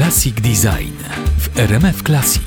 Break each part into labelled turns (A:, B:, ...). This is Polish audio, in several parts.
A: Classic Design w RMF Classic.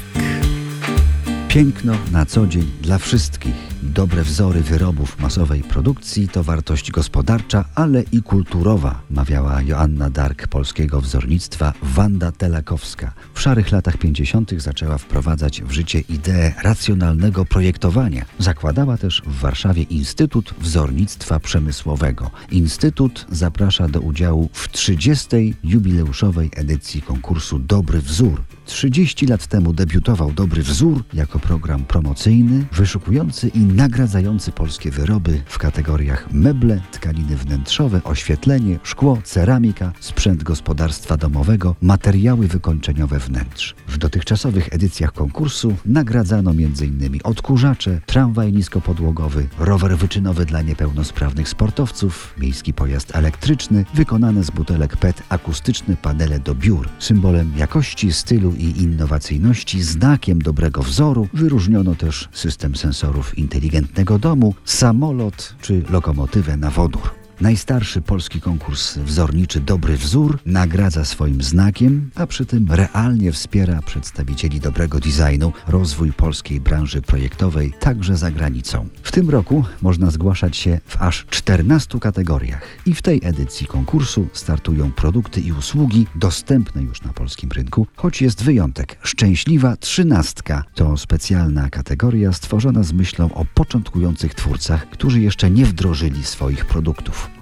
B: Piękno na co dzień dla wszystkich. Dobre wzory wyrobów masowej produkcji to wartość gospodarcza, ale i kulturowa, mawiała Joanna Dark polskiego wzornictwa Wanda Telakowska. W szarych latach 50. zaczęła wprowadzać w życie ideę racjonalnego projektowania. Zakładała też w Warszawie Instytut Wzornictwa Przemysłowego. Instytut zaprasza do udziału w 30. jubileuszowej edycji konkursu Dobry Wzór. 30 lat temu debiutował Dobry Wzór jako program promocyjny, wyszukujący i nagradzający polskie wyroby w kategoriach meble, tkaniny wnętrzowe, oświetlenie, szkło, ceramika, sprzęt gospodarstwa domowego, materiały wykończeniowe wnętrz. W dotychczasowych edycjach konkursu nagradzano m.in. odkurzacze, tramwaj niskopodłogowy, rower wyczynowy dla niepełnosprawnych sportowców, miejski pojazd elektryczny, wykonane z butelek PET akustyczne panele do biur. Symbolem jakości, stylu i innowacyjności, znakiem dobrego wzoru wyróżniono też system sensorów inteligentnego domu, samolot czy lokomotywę na wodór. Najstarszy polski konkurs wzorniczy Dobry Wzór nagradza swoim znakiem, a przy tym realnie wspiera przedstawicieli dobrego designu, rozwój polskiej branży projektowej także za granicą. W tym roku można zgłaszać się w aż 14 kategoriach i w tej edycji konkursu startują produkty i usługi dostępne już na polskim rynku, choć jest wyjątek. Szczęśliwa trzynastka to specjalna kategoria stworzona z myślą o początkujących twórcach, którzy jeszcze nie wdrożyli swoich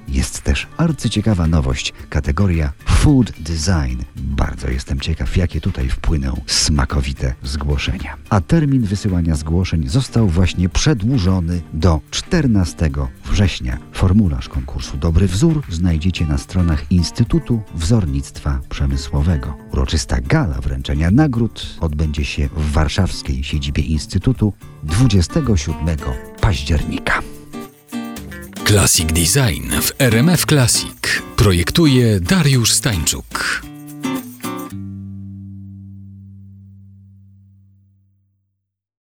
B: Jest też arcyciekawa nowość, kategoria Food Design. Bardzo jestem ciekaw, jakie tutaj wpłyną smakowite zgłoszenia. A termin wysyłania zgłoszeń został właśnie przedłużony do 14 września. Formularz konkursu Dobry Wzór znajdziecie na stronach Instytutu Wzornictwa Przemysłowego. Uroczysta gala wręczenia nagród odbędzie się w warszawskiej siedzibie Instytutu 27 października.
A: Classic Design w RMF Classic projektuje Dariusz Stańczuk.